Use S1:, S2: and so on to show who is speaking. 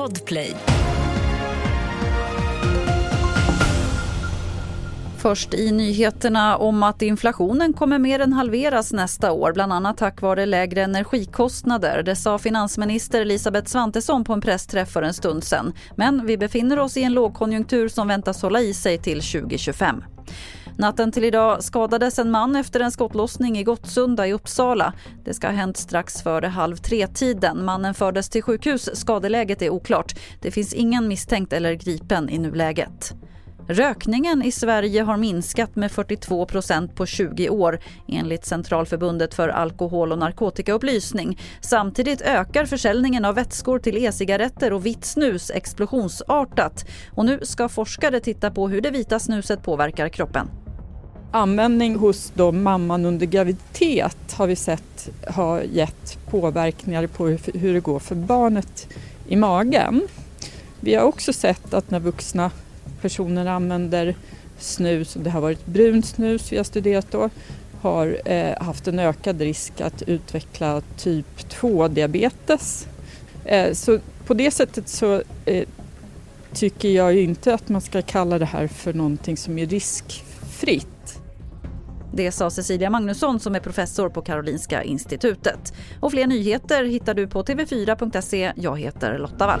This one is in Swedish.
S1: Podplay.
S2: Först i nyheterna om att inflationen kommer mer än halveras nästa år, bland annat tack vare lägre energikostnader. Det sa finansminister Elisabeth Svantesson på en pressträff för en stund sedan. Men vi befinner oss i en lågkonjunktur som väntas hålla i sig till 2025. Natten till idag skadades en man efter en skottlossning i Gottsunda i Uppsala. Det ska ha hänt strax före halv tre-tiden. Mannen fördes till sjukhus. Skadeläget är oklart. Det finns ingen misstänkt eller gripen i nuläget. Rökningen i Sverige har minskat med 42 procent på 20 år enligt Centralförbundet för alkohol och narkotikaupplysning. Samtidigt ökar försäljningen av vätskor till e-cigaretter och vitt snus explosionsartat. Och nu ska forskare titta på hur det vita snuset påverkar kroppen.
S3: Användning hos då mamman under graviditet har vi sett har gett påverkningar på hur det går för barnet i magen. Vi har också sett att när vuxna personer använder snus, och det har varit brunt snus vi har studerat då, har eh, haft en ökad risk att utveckla typ 2-diabetes. Eh, så på det sättet så eh, tycker jag inte att man ska kalla det här för någonting som är riskfritt.
S2: Det sa Cecilia Magnusson som är professor på Karolinska institutet. Och fler nyheter hittar du på tv4.se. Jag heter Lotta Wall.